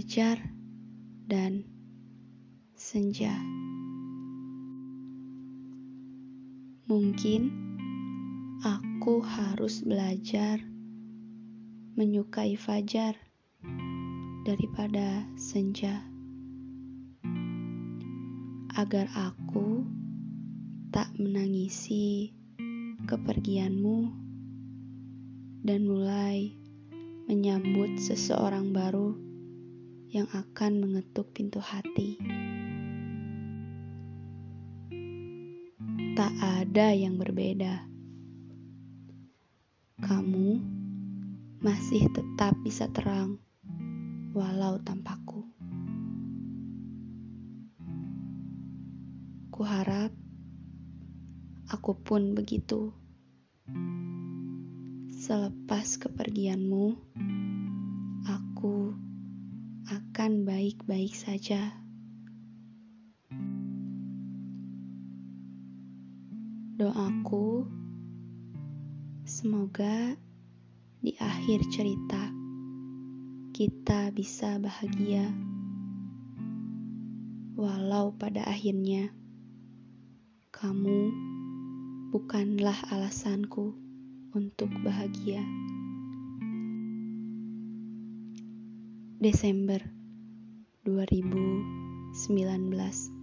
fajar dan senja. Mungkin aku harus belajar menyukai fajar daripada senja, agar aku tak menangisi kepergianmu dan mulai menyambut seseorang baru yang akan mengetuk pintu hati. Tak ada yang berbeda. Kamu masih tetap bisa terang, walau tanpaku. Kuharap aku pun begitu. Selepas kepergianmu, aku akan baik-baik saja. Doaku semoga di akhir cerita kita bisa bahagia, walau pada akhirnya kamu bukanlah alasanku untuk bahagia. Desember 2019